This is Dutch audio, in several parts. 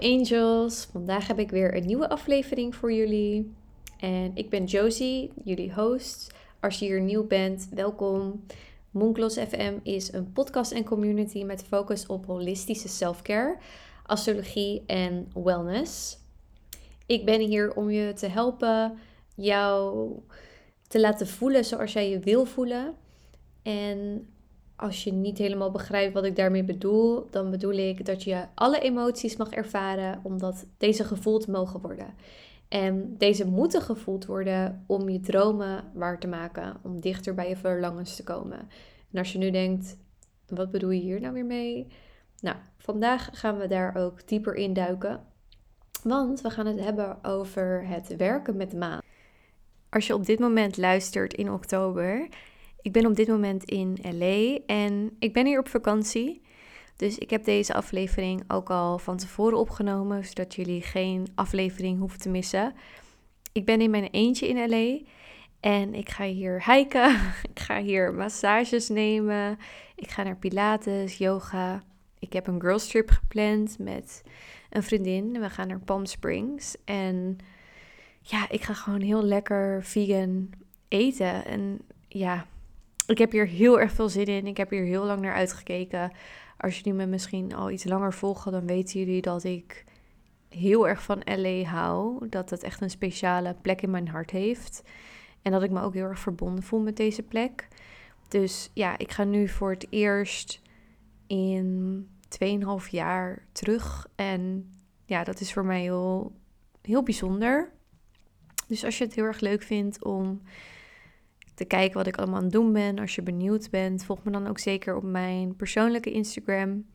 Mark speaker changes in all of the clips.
Speaker 1: angels, vandaag heb ik weer een nieuwe aflevering voor jullie. En ik ben Josie, jullie host. Als je hier nieuw bent, welkom. Monklos FM is een podcast en community met focus op holistische selfcare, astrologie en wellness. Ik ben hier om je te helpen, jou te laten voelen zoals jij je wil voelen. En als je niet helemaal begrijpt wat ik daarmee bedoel, dan bedoel ik dat je alle emoties mag ervaren omdat deze gevoeld mogen worden. En deze moeten gevoeld worden om je dromen waar te maken, om dichter bij je verlangens te komen. En als je nu denkt, wat bedoel je hier nou weer mee? Nou, vandaag gaan we daar ook dieper in duiken. Want we gaan het hebben over het werken met de maan. Als je op dit moment luistert in oktober, ik ben op dit moment in LA en ik ben hier op vakantie. Dus ik heb deze aflevering ook al van tevoren opgenomen, zodat jullie geen aflevering hoeven te missen. Ik ben in mijn eentje in LA en ik ga hier hiken. Ik ga hier massages nemen. Ik ga naar Pilates, yoga. Ik heb een girls trip gepland met een vriendin. We gaan naar Palm Springs. En ja, ik ga gewoon heel lekker vegan eten. En ja, ik heb hier heel erg veel zin in. Ik heb hier heel lang naar uitgekeken. Als jullie me misschien al iets langer volgen, dan weten jullie dat ik heel erg van LA hou. Dat het echt een speciale plek in mijn hart heeft. En dat ik me ook heel erg verbonden voel met deze plek. Dus ja, ik ga nu voor het eerst in 2,5 jaar terug. En ja, dat is voor mij heel, heel bijzonder. Dus als je het heel erg leuk vindt om te kijken wat ik allemaal aan het doen ben. Als je benieuwd bent, volg me dan ook zeker op mijn persoonlijke Instagram,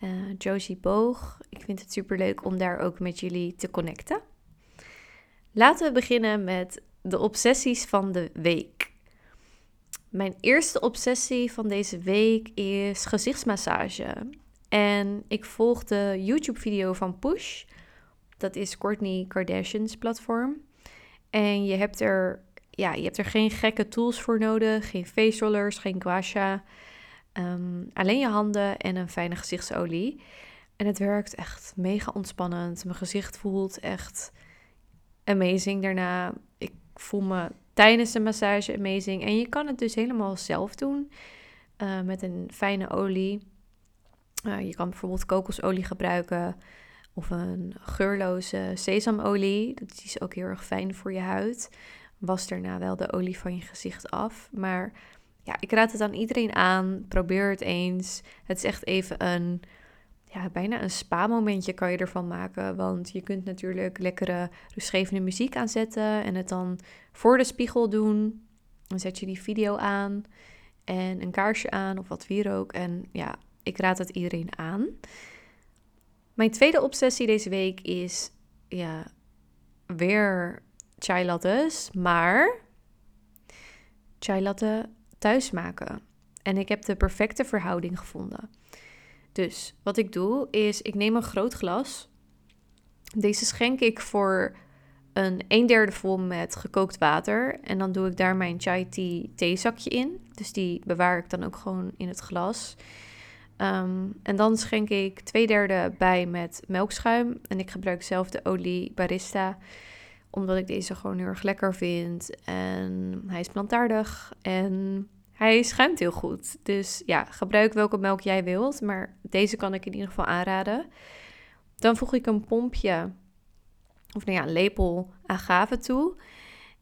Speaker 1: uh, Josie Boog. Ik vind het super leuk om daar ook met jullie te connecten. Laten we beginnen met de obsessies van de week. Mijn eerste obsessie van deze week is gezichtsmassage. En ik volg de YouTube-video van Push. Dat is Courtney Kardashian's platform. En je hebt er ja, je hebt er geen gekke tools voor nodig, geen face rollers, geen gua sha. Ehm, alleen je handen en een fijne gezichtsolie. En het werkt echt mega ontspannend. Mijn gezicht voelt echt amazing daarna. Ik voel me tijdens de massage amazing. En je kan het dus helemaal zelf doen uh, met een fijne olie. Uh, je kan bijvoorbeeld kokosolie gebruiken of een geurloze sesamolie. Dat is ook heel erg fijn voor je huid was daarna wel de olie van je gezicht af. Maar ja, ik raad het aan iedereen aan. Probeer het eens. Het is echt even een, ja, bijna een spa-momentje kan je ervan maken. Want je kunt natuurlijk lekkere rustgevende muziek aanzetten en het dan voor de spiegel doen. Dan zet je die video aan en een kaarsje aan of wat ook. En ja, ik raad het iedereen aan. Mijn tweede obsessie deze week is ja, weer chai lattes, maar chai latte thuis maken. En ik heb de perfecte verhouding gevonden. Dus wat ik doe is, ik neem een groot glas. Deze schenk ik voor een 1 derde vol met gekookt water. En dan doe ik daar mijn chai tea theezakje in. Dus die bewaar ik dan ook gewoon in het glas. Ehm, en dan schenk ik 2 derde bij met melkschuim. En ik gebruik zelf de olie barista omdat ik deze gewoon heel erg lekker vind. En hij is plantaardig en hij schuimt heel goed. Dus ja, gebruik welke melk jij wilt. Maar deze kan ik in ieder geval aanraden. Dan voeg ik een pompje, of nou ja, een lepel agave toe.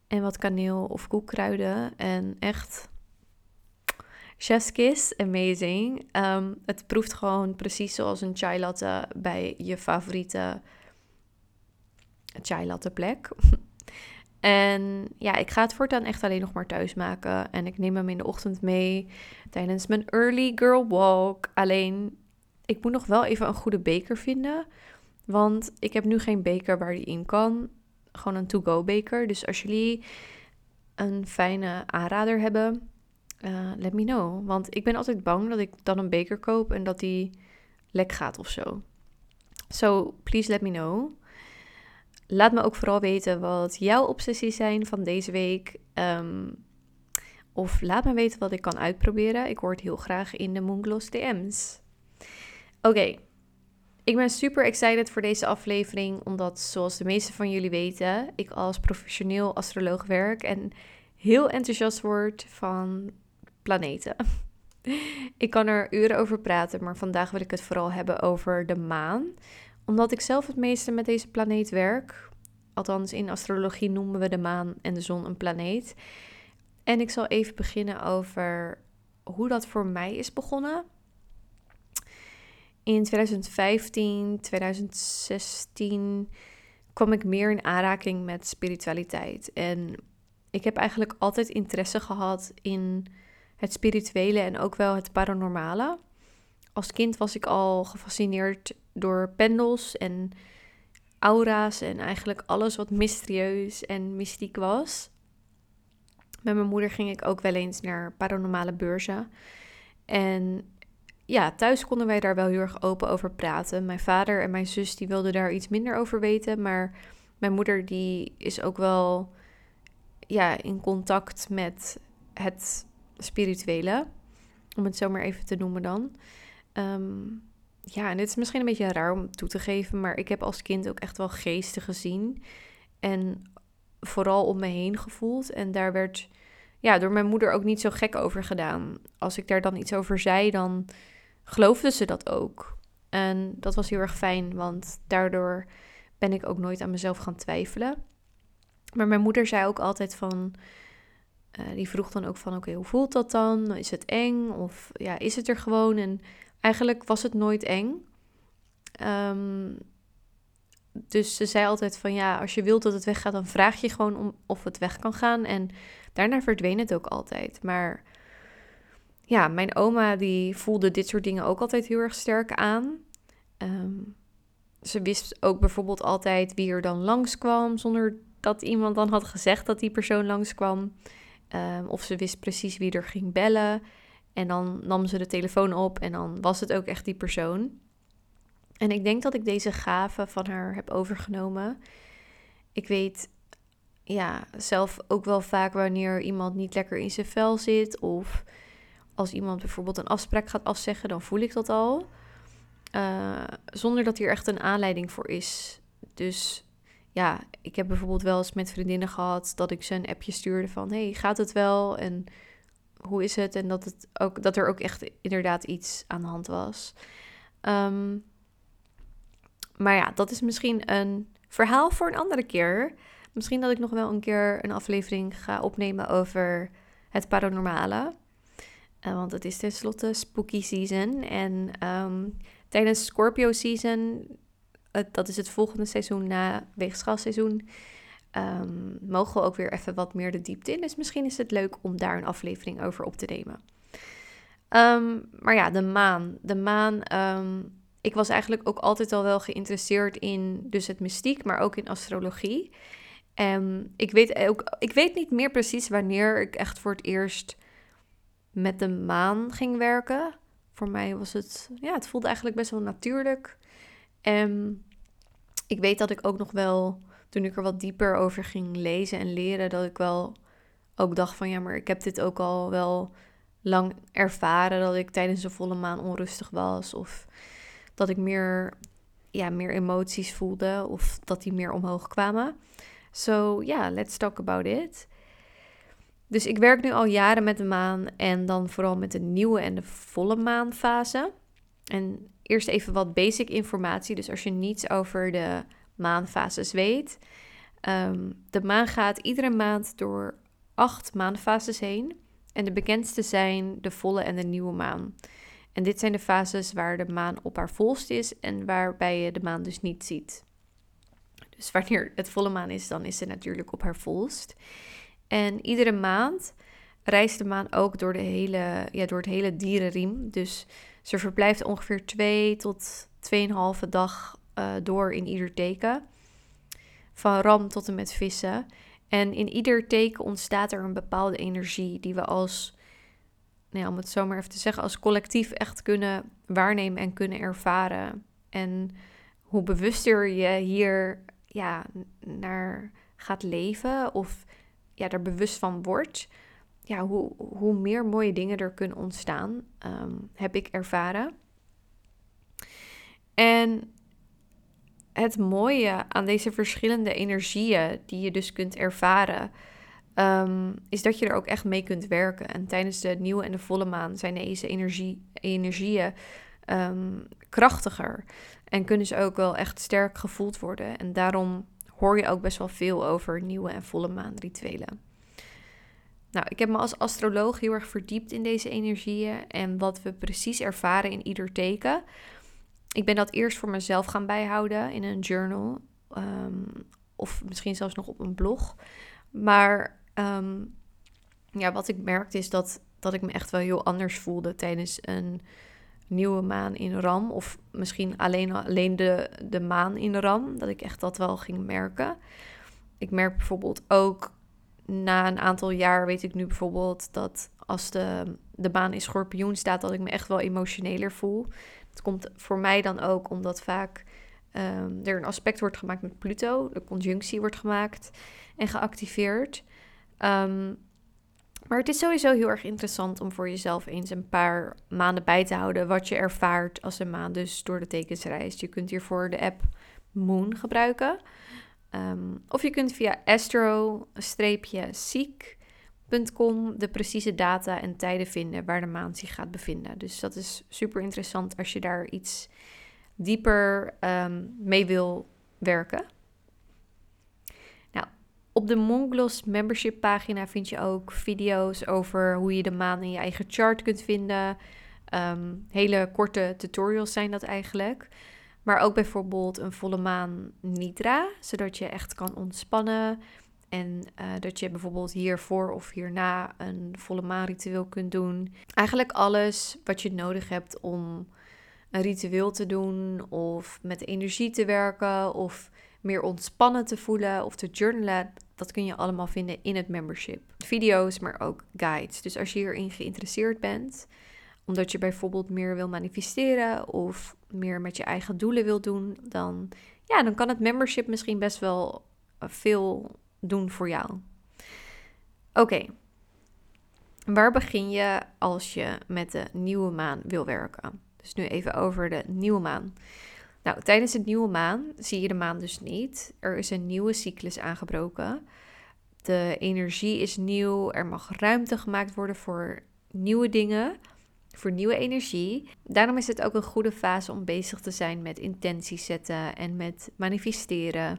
Speaker 1: En wat kaneel of koekkruiden. En echt chef's kiss, amazing. Um, het proeft gewoon precies zoals een chai latte bij je favoriete chai latte plek. en ja, ik ga het voortaan echt alleen nog maar thuis maken. En ik neem hem in de ochtend mee tijdens mijn early girl walk. Alleen, ik moet nog wel even een goede beker vinden. Want ik heb nu geen beker waar die in kan. Gewoon een to-go beker. Dus als jullie een fijne aanrader hebben, uh, let me know. Want ik ben altijd bang dat ik dan een beker koop en dat die lek gaat of zo. So, please let me know. Laat me ook vooral weten wat jouw obsessies zijn van deze week. Ehm, of laat me weten wat ik kan uitproberen. Ik hoor het heel graag in de Moongloss DM's. Oké, Ik ben super excited voor deze aflevering, omdat zoals de meeste van jullie weten, ik als professioneel astroloog werk en heel enthousiast word van planeten. Ik kan er uren over praten, maar vandaag wil ik het vooral hebben over de maan. Omdat ik zelf het meeste met deze planeet werk. Althans, in astrologie noemen we de maan en de zon een planeet. En ik zal even beginnen over hoe dat voor mij is begonnen. In 2015, 2016 kwam ik meer in aanraking met spiritualiteit. En ik heb eigenlijk altijd interesse gehad in het spirituele en ook wel het paranormale. Als kind was ik al gefascineerd door pendels en aura's en eigenlijk alles wat mysterieus en mystiek was. Met mijn moeder ging ik ook wel eens naar paranormale beurzen. En ja, thuis konden wij daar wel heel erg open over praten. Mijn vader en mijn zus die wilden daar iets minder over weten, maar mijn moeder die is ook wel ja, in contact met het spirituele, om het zo maar even te noemen dan. Ehm, ja, en dit is misschien een beetje raar om toe te geven, maar ik heb als kind ook echt wel geesten gezien. En vooral om me heen gevoeld. En daar werd ja, door mijn moeder ook niet zo gek over gedaan. Als ik daar dan iets over zei, dan geloofde ze dat ook. En dat was heel erg fijn, want daardoor ben ik ook nooit aan mezelf gaan twijfelen. Maar mijn moeder zei ook altijd van, uh, die vroeg dan ook van, oké, hoe voelt dat dan? Is het eng? Of ja, is het er gewoon? En eigenlijk was het nooit eng. Um, dus ze zei altijd van, ja, als je wilt dat het weggaat, dan vraag je gewoon om of het weg kan gaan. En daarna verdween het ook altijd. Maar ja, mijn oma die voelde dit soort dingen ook altijd heel erg sterk aan. Um, ze wist ook bijvoorbeeld altijd wie er dan langskwam, zonder dat iemand dan had gezegd dat die persoon langskwam. Um, of ze wist precies wie er ging bellen. En dan nam ze de telefoon op en dan was het ook echt die persoon. En ik denk dat ik deze gave van haar heb overgenomen. Ik weet ja, zelf ook wel vaak wanneer iemand niet lekker in zijn vel zit. Of als iemand bijvoorbeeld een afspraak gaat afzeggen, dan voel ik dat al. Uh, zonder dat hier echt een aanleiding voor is. Dus ja, ik heb bijvoorbeeld wel eens met vriendinnen gehad dat ik ze een appje stuurde van: hey, gaat het wel? En hoe is het? En dat, het ook, dat er ook echt inderdaad iets aan de hand was. Um, maar ja, dat is misschien een verhaal voor een andere keer. Misschien dat ik nog wel een keer een aflevering ga opnemen over het paranormale. Uh, want het is tenslotte spooky season. En um, tijdens Scorpio season, dat is het volgende seizoen na weegschaalseizoen, um, mogen we ook weer even wat meer de diepte in. Dus misschien is het leuk om daar een aflevering over op te nemen. Um, maar ja, de maan. De maan ik was eigenlijk ook altijd al wel geïnteresseerd in dus het mystiek, maar ook in astrologie. En ik weet, ook, ik weet niet meer precies wanneer ik echt voor het eerst met de maan ging werken. Voor mij was het, ja, het voelde eigenlijk best wel natuurlijk. En ik weet dat ik ook nog wel, toen ik er wat dieper over ging lezen en leren, dat ik wel ook dacht van ja, maar ik heb dit ook al wel lang ervaren dat ik tijdens de volle maan onrustig was. Of dat ik meer, ja, meer emoties voelde of dat die meer omhoog kwamen. So ja, yeah, let's talk about it. Dus ik werk nu al jaren met de maan en dan vooral met de nieuwe en de volle maanfase. En eerst even wat basic informatie. Dus als je niets over de maanfases weet. Um, de maan gaat iedere maand door acht maanfases heen. En de bekendste zijn de volle en de nieuwe maan. En dit zijn de fases waar de maan op haar volst is en waarbij je de maan dus niet ziet. Dus wanneer het volle maan is, dan is ze natuurlijk op haar volst. En iedere maand reist de maan ook door, de hele, ja, door het hele dierenriem. Dus ze verblijft ongeveer 2 tot 2,5 dag uh, door in ieder teken. Van ram tot en met vissen. En in ieder teken ontstaat er een bepaalde energie die we als nou om het zo maar even te zeggen, als collectief echt kunnen waarnemen en kunnen ervaren. En hoe bewuster je hier ja, naar gaat leven of ja, er bewust van wordt, ja, hoe, hoe meer mooie dingen er kunnen ontstaan, um, heb ik ervaren. En het mooie aan deze verschillende energieën die je dus kunt ervaren, ehm, is dat je er ook echt mee kunt werken. En tijdens de nieuwe en de volle maan zijn deze energie, energieën ehm, krachtiger en kunnen ze ook wel echt sterk gevoeld worden. En daarom hoor je ook best wel veel over nieuwe en volle maan rituelen. Nou, ik heb me als astroloog heel erg verdiept in deze energieën en wat we precies ervaren in ieder teken. Ik ben dat eerst voor mezelf gaan bijhouden in een journal. Ehm, of misschien zelfs nog op een blog. Maar ehm, ja, wat ik merkte is dat, dat ik me echt wel heel anders voelde tijdens een nieuwe maan in Ram. Of misschien alleen, alleen de, de maan in Ram. Dat ik echt dat wel ging merken. Ik merk bijvoorbeeld ook na een aantal jaar, weet ik nu bijvoorbeeld dat als de, de maan in schorpioen staat, dat ik me echt wel emotioneler voel. Het komt voor mij dan ook omdat vaak ehm, er een aspect wordt gemaakt met Pluto. De conjunctie wordt gemaakt en geactiveerd. Ehm, maar het is sowieso heel erg interessant om voor jezelf eens een paar maanden bij te houden wat je ervaart als een maan dus door de tekens reist. Je kunt hiervoor de app Moon gebruiken. Ehm, of je kunt via de precieze data en tijden vinden waar de maan zich gaat bevinden. Dus dat is super interessant als je daar iets dieper ehm, mee wil werken. Nou, op de Monglos membership pagina vind je ook video's over hoe je de maan in je eigen chart kunt vinden. Ehm, hele korte tutorials zijn dat eigenlijk. Maar ook bijvoorbeeld een volle maan nidra, zodat je echt kan ontspannen. En uh, dat je bijvoorbeeld hiervoor of hierna een volle maan ritueel kunt doen. Eigenlijk alles wat je nodig hebt om een ritueel te doen of met energie te werken of meer ontspannen te voelen of te journalen. Dat kun je allemaal vinden in het membership. Video's, maar ook guides. Dus als je hierin geïnteresseerd bent, omdat je bijvoorbeeld meer wil manifesteren of meer met je eigen doelen wil doen, dan, ja, dan kan het membership misschien best wel eh, veel doen voor jou. Oké, waar begin je als je met de nieuwe maan wil werken? Dus nu even over de nieuwe maan. Nou, tijdens de nieuwe maan zie je de maan dus niet. Er is een nieuwe cyclus aangebroken. De energie is nieuw. Er mag ruimte gemaakt worden voor nieuwe dingen voor nieuwe energie. Daarom is het ook een goede fase om bezig te zijn met intenties zetten en met manifesteren.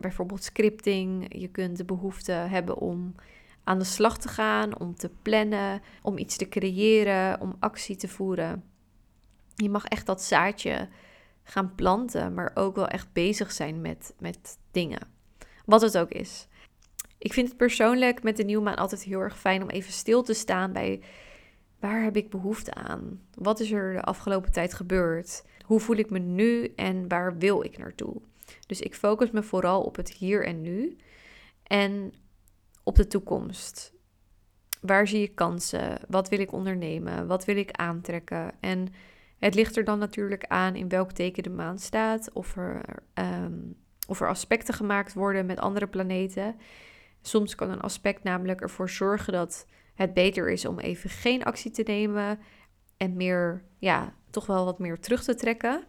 Speaker 1: Bijvoorbeeld scripting. Je kunt de behoefte hebben om aan de slag te gaan, om te plannen, om iets te creëren, om actie te voeren. Je mag echt dat zaadje gaan planten, maar ook wel echt bezig zijn met, met dingen. Wat het ook is. Ik vind het persoonlijk met de nieuwmaan altijd heel erg fijn om even stil te staan bij Waar heb ik behoefte aan? Wat is er de afgelopen tijd gebeurd? Hoe voel ik me nu en waar wil ik naartoe? Dus ik focus me vooral op het hier en nu en op de toekomst. Waar zie ik kansen? Wat wil ik ondernemen? Wat wil ik aantrekken? En het ligt er dan natuurlijk aan in welk teken de maan staat, of er, ehm, of er aspecten gemaakt worden met andere planeten. Soms kan een aspect namelijk ervoor zorgen dat het beter is om even geen actie te nemen en meer, ja, toch wel wat meer terug te trekken.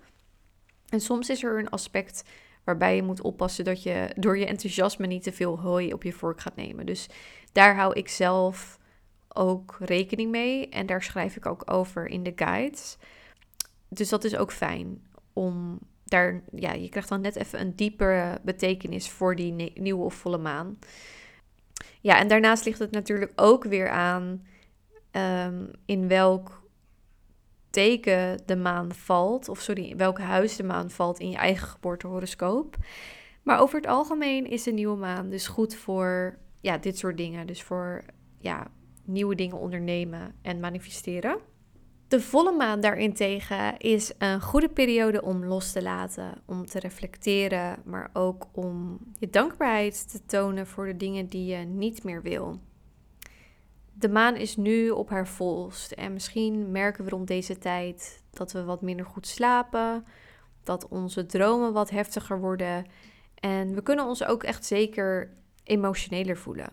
Speaker 1: En soms is er een aspect waarbij je moet oppassen dat je door je enthousiasme niet te veel hooi op je vork gaat nemen. Dus daar hou ik zelf ook rekening mee en daar schrijf ik ook over in de guides. Dus dat is ook fijn om daar, ja, je krijgt dan net even een diepere betekenis voor die nieuwe of volle maan. Ja, en daarnaast ligt het natuurlijk ook weer aan ehm, in welk teken de maan valt, of sorry, in welk huis de maan valt in je eigen geboortehoroscoop. Maar over het algemeen is de nieuwe maan dus goed voor ja, dit soort dingen. Dus voor ja, nieuwe dingen ondernemen en manifesteren. De volle maan daarentegen is een goede periode om los te laten, om te reflecteren, maar ook om je dankbaarheid te tonen voor de dingen die je niet meer wil. De maan is nu op haar volst en misschien merken we rond deze tijd dat we wat minder goed slapen, dat onze dromen wat heftiger worden en we kunnen ons ook echt zeker emotioneler voelen.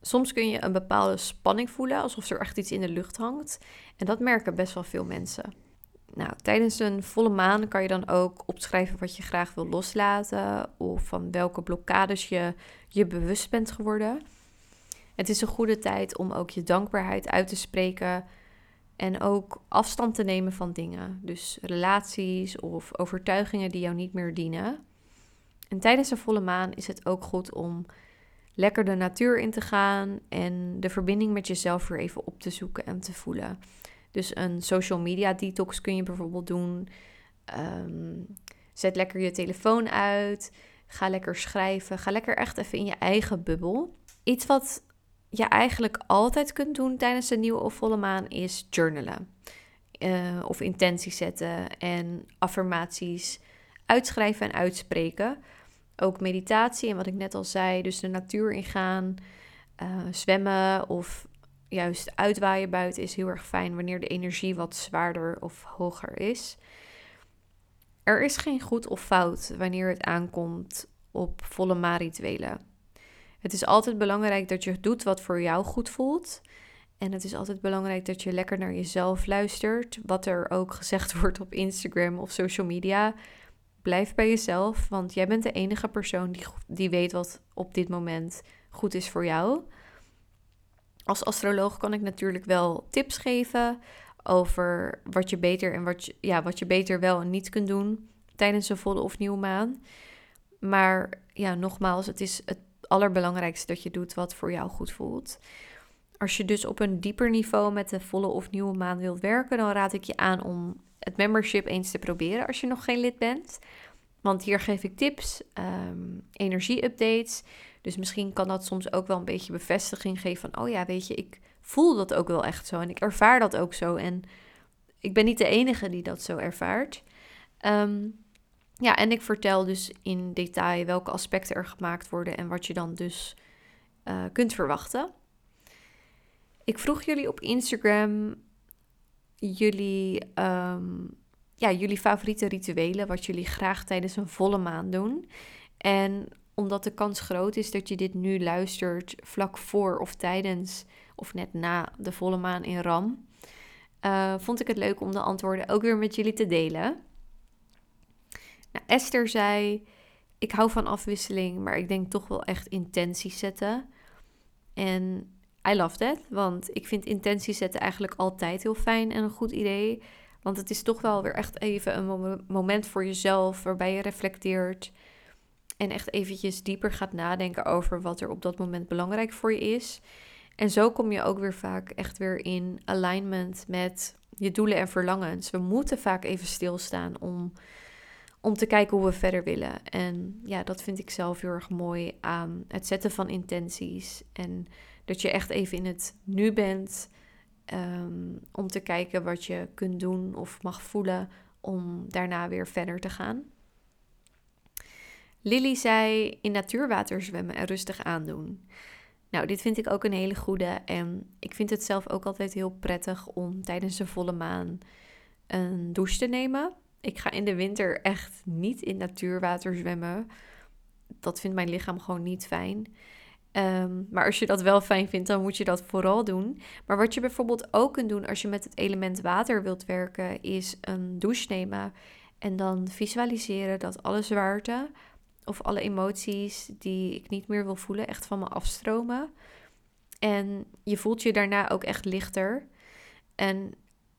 Speaker 1: Soms kun je een bepaalde spanning voelen, alsof er echt iets in de lucht hangt. En dat merken best wel veel mensen. Nou, tijdens een volle maan kan je dan ook opschrijven wat je graag wil loslaten of van welke blokkades je je bewust bent geworden. Het is een goede tijd om ook je dankbaarheid uit te spreken en ook afstand te nemen van dingen. Dus relaties of overtuigingen die jou niet meer dienen. En tijdens een volle maan is het ook goed om lekker de natuur in te gaan en de verbinding met jezelf weer even op te zoeken en te voelen. Dus een social media detox kun je bijvoorbeeld doen. Ehm, zet lekker je telefoon uit. Ga lekker schrijven. Ga lekker echt even in je eigen bubbel. Iets wat je eigenlijk altijd kunt doen tijdens een nieuwe of volle maan is journalen. Uh, of intenties zetten en affirmaties uitschrijven en uitspreken. Ook meditatie en wat ik net al zei, dus de natuur ingaan, uh, zwemmen of juist uitwaaien buiten is heel erg fijn wanneer de energie wat zwaarder of hoger is. Er is geen goed of fout wanneer het aankomt op volle maanrituelen. Het is altijd belangrijk dat je doet wat voor jou goed voelt. En het is altijd belangrijk dat je lekker naar jezelf luistert. Wat er ook gezegd wordt op Instagram of social media. Blijf bij jezelf, want jij bent de enige persoon die, die weet wat op dit moment goed is voor jou. Als astroloog kan ik natuurlijk wel tips geven over wat je beter en wat je, ja, wat je beter wel en niet kunt doen tijdens een volle of nieuwe maan. Maar ja, nogmaals, het is het allerbelangrijkste dat je doet wat voor jou goed voelt. Als je dus op een dieper niveau met de volle of nieuwe maan wilt werken, dan raad ik je aan om het membership eens te proberen als je nog geen lid bent. Want hier geef ik tips, um, energie-updates. Dus misschien kan dat soms ook wel een beetje bevestiging geven van, oh ja, weet je, ik voel dat ook wel echt zo en ik ervaar dat ook zo. En ik ben niet de enige die dat zo ervaart. Um, ja, en ik vertel dus in detail welke aspecten er gemaakt worden en wat je dan dus uh, kunt verwachten. Ik vroeg jullie op Instagram jullie, um, ja, jullie favoriete rituelen, wat jullie graag tijdens een volle maan doen. En omdat de kans groot is dat je dit nu luistert vlak voor of tijdens of net na de volle maan in Ram, uh, vond ik het leuk om de antwoorden ook weer met jullie te delen. Nou, Esther zei: Ik hou van afwisseling, maar ik denk toch wel echt intenties zetten. En I love that, want ik vind intenties zetten eigenlijk altijd heel fijn en een goed idee. Want het is toch wel weer echt even een moment voor jezelf waarbij je reflecteert en echt eventjes dieper gaat nadenken over wat er op dat moment belangrijk voor je is. En zo kom je ook weer vaak echt weer in alignment met je doelen en verlangens. We moeten vaak even stilstaan om om te kijken hoe we verder willen. En ja, dat vind ik zelf heel erg mooi aan het zetten van intenties. En dat je echt even in het nu bent ehm, om te kijken wat je kunt doen of mag voelen om daarna weer verder te gaan. Lily zei in natuurwater zwemmen en rustig aandoen. Nou, dit vind ik ook een hele goede. En ik vind het zelf ook altijd heel prettig om tijdens de volle maan een douche te nemen. Ik ga in de winter echt niet in natuurwater zwemmen. Dat vindt mijn lichaam gewoon niet fijn. Ehm, maar als je dat wel fijn vindt, dan moet je dat vooral doen. Maar wat je bijvoorbeeld ook kunt doen als je met het element water wilt werken, is een douche nemen. En dan visualiseren dat alle zwaarte of alle emoties die ik niet meer wil voelen, echt van me afstromen. En je voelt je daarna ook echt lichter. En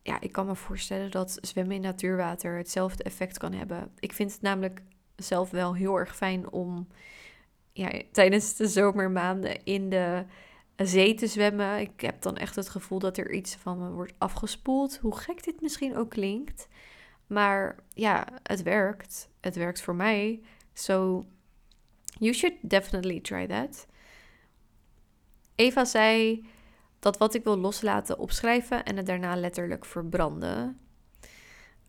Speaker 1: ja, ik kan me voorstellen dat zwemmen in natuurwater hetzelfde effect kan hebben. Ik vind het namelijk zelf wel heel erg fijn om ja, tijdens de zomermaanden in de zee te zwemmen. Ik heb dan echt het gevoel dat er iets van me wordt afgespoeld. Hoe gek dit misschien ook klinkt. Maar ja, het werkt. Het werkt voor mij. So you should definitely try that. Eva zei dat wat ik wil loslaten opschrijven en het daarna letterlijk verbranden.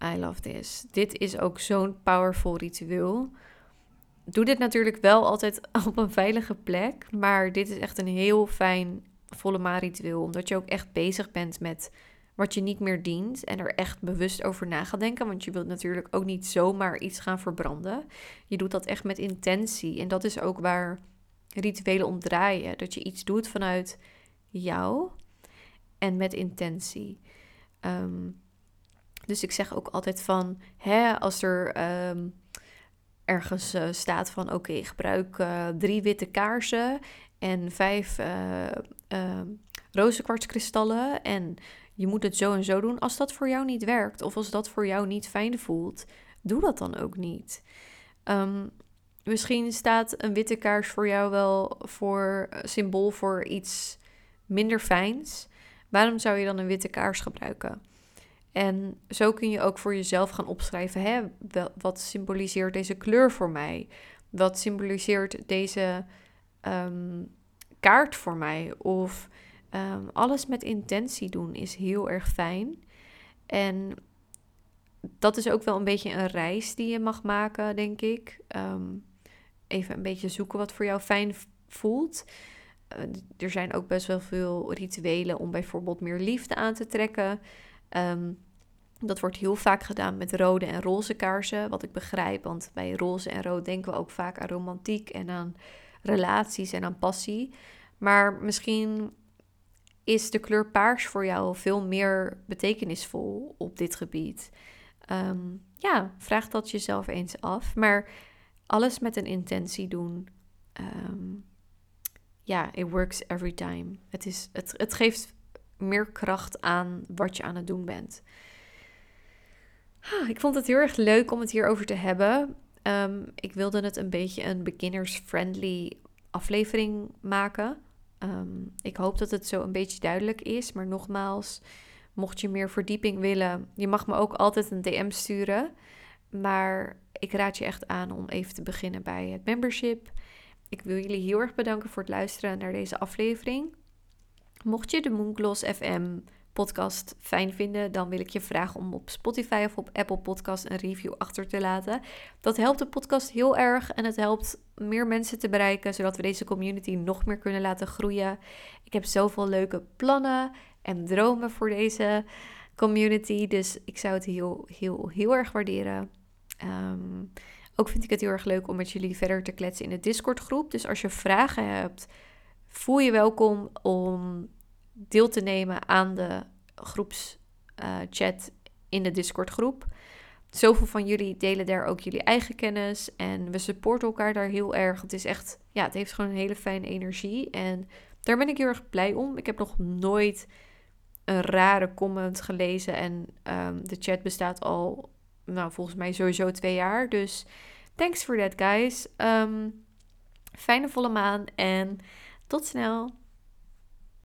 Speaker 1: I love this. Dit is ook zo'n powerful ritueel. Doe dit natuurlijk wel altijd op een veilige plek, maar dit is echt een heel fijn volle maan ritueel, omdat je ook echt bezig bent met wat je niet meer dient en er echt bewust over na gaat denken, want je wilt natuurlijk ook niet zomaar iets gaan verbranden. Je doet dat echt met intentie en dat is ook waar rituelen om draaien, dat je iets doet vanuit jou en met intentie. Ehm, Dus ik zeg ook altijd van, hè, als er ehm, ergens uh, staat van, oké, gebruik uh, drie witte kaarsen en vijf uh, rozenkwartskristallen en je moet het zo en zo doen. Als dat voor jou niet werkt of als dat voor jou niet fijn voelt, doe dat dan ook niet. Misschien staat een witte kaars voor jou wel voor symbool voor iets minder fijns. Waarom zou je dan een witte kaars gebruiken? En zo kun je ook voor jezelf gaan opschrijven: hè, wat symboliseert deze kleur voor mij? Wat symboliseert deze ehm, kaart voor mij? Of um, alles met intentie doen is heel erg fijn. En dat is ook wel een beetje een reis die je mag maken, denk ik. Um, even een beetje zoeken wat voor jou fijn voelt. Uh, er zijn ook best wel veel rituelen om bijvoorbeeld meer liefde aan te trekken. Um, dat wordt heel vaak gedaan met rode en roze kaarsen, wat ik begrijp. Want bij roze en rood denken we ook vaak aan romantiek en aan relaties en aan passie. Maar misschien is de kleur paars voor jou veel meer betekenisvol op dit gebied. Um, ja, vraag dat jezelf eens af. Maar alles met een intentie doen. Um, ja, it works every time. Het, is, het, het geeft meer kracht aan wat je aan het doen bent. Ah, ik vond het heel erg leuk om het hierover te hebben. Um, ik wilde het een beetje een beginners-friendly aflevering maken. Um, ik hoop dat het zo een beetje duidelijk is. Maar nogmaals, mocht je meer verdieping willen, je mag me ook altijd een DM sturen. Maar ik raad je echt aan om even te beginnen bij het membership. Ik wil jullie heel erg bedanken voor het luisteren naar deze aflevering. Mocht je de Mooncloss FM podcast fijn vinden, dan wil ik je vragen om op Spotify of op Apple Podcast een review achter te laten. Dat helpt de podcast heel erg en het helpt meer mensen te bereiken, zodat we deze community nog meer kunnen laten groeien. Ik heb zoveel leuke plannen en dromen voor deze community, dus ik zou het heel, heel, heel erg waarderen. Ehm, ook vind ik het heel erg leuk om met jullie verder te kletsen in de Discord groep. Dus als je vragen hebt, voel je welkom om deel te nemen aan de groepschat uh, in de Discord groep. Zoveel van jullie delen daar ook jullie eigen kennis en we supporten elkaar daar heel erg. Het is echt, ja, het heeft gewoon een hele fijne energie en daar ben ik heel erg blij om. Ik heb nog nooit een rare comment gelezen en um, de chat bestaat al, nou, volgens mij sowieso twee jaar. Dus thanks for that, guys. Um, fijne volle maan en tot snel.